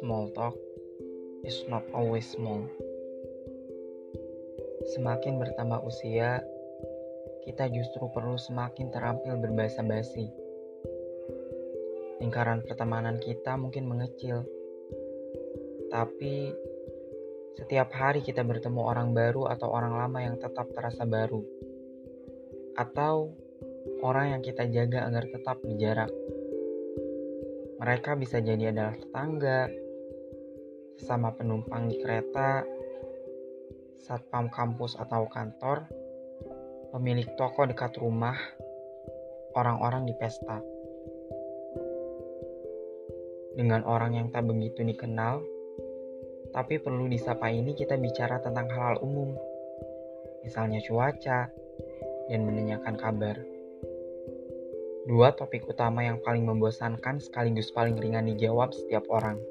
Small talk is not always small. Semakin bertambah usia, kita justru perlu semakin terampil berbahasa basi. Lingkaran pertemanan kita mungkin mengecil, tapi setiap hari kita bertemu orang baru atau orang lama yang tetap terasa baru, atau orang yang kita jaga agar tetap berjarak. Mereka bisa jadi adalah tetangga, sesama penumpang di kereta, satpam kampus atau kantor, pemilik toko dekat rumah, orang-orang di pesta. Dengan orang yang tak begitu dikenal, tapi perlu disapa ini kita bicara tentang hal-hal umum, misalnya cuaca, dan menanyakan kabar. Dua topik utama yang paling membosankan sekaligus paling ringan dijawab setiap orang.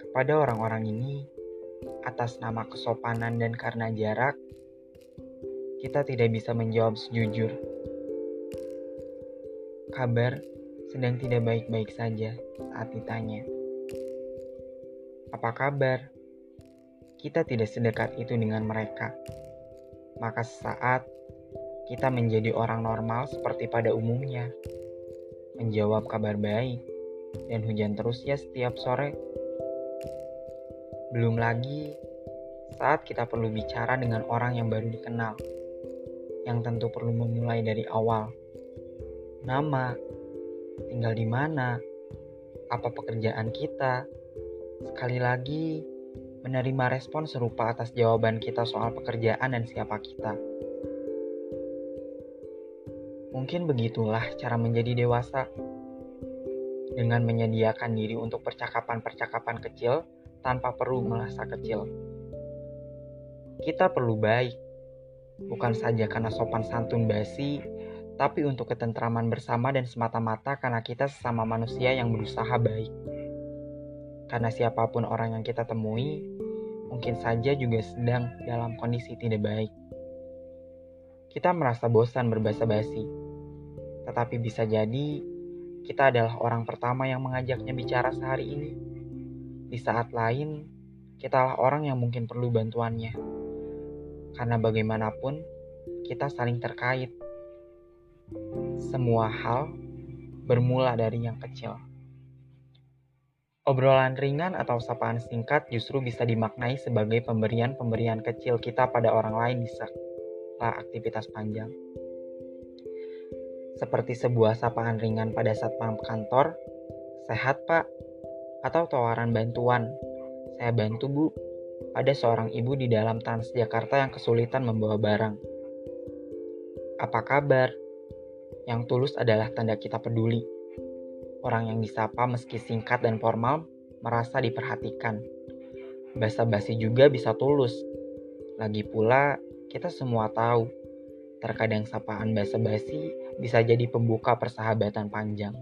Kepada orang-orang ini, atas nama kesopanan dan karena jarak, kita tidak bisa menjawab sejujur. Kabar sedang tidak baik-baik saja saat ditanya. Apa kabar? Kita tidak sedekat itu dengan mereka. Maka saat kita menjadi orang normal seperti pada umumnya, menjawab kabar baik dan hujan terus ya setiap sore belum lagi saat kita perlu bicara dengan orang yang baru dikenal, yang tentu perlu memulai dari awal. Nama, tinggal di mana, apa pekerjaan kita. Sekali lagi, menerima respon serupa atas jawaban kita soal pekerjaan dan siapa kita. Mungkin begitulah cara menjadi dewasa. Dengan menyediakan diri untuk percakapan-percakapan kecil tanpa perlu merasa kecil. Kita perlu baik, bukan saja karena sopan santun basi, tapi untuk ketentraman bersama dan semata-mata karena kita sesama manusia yang berusaha baik. Karena siapa pun orang yang kita temui, mungkin saja juga sedang dalam kondisi tidak baik. Kita merasa bosan berbahasa basi, tetapi bisa jadi kita adalah orang pertama yang mengajaknya bicara sehari ini. Di saat lain, kitalah orang yang mungkin perlu bantuannya. Karena bagaimanapun, kita saling terkait. Semua hal bermula dari yang kecil. Obrolan ringan atau sapaan singkat justru bisa dimaknai sebagai pemberian-pemberian kecil kita pada orang lain di saat aktivitas panjang. Seperti sebuah sapaan ringan pada saat kantor, sehat pak, atau tawaran bantuan. Saya bantu bu, ada seorang ibu di dalam Transjakarta yang kesulitan membawa barang. Apa kabar? Yang tulus adalah tanda kita peduli. Orang yang disapa meski singkat dan formal merasa diperhatikan. Basa-basi juga bisa tulus. Lagi pula, kita semua tahu, terkadang sapaan basa-basi bisa jadi pembuka persahabatan panjang.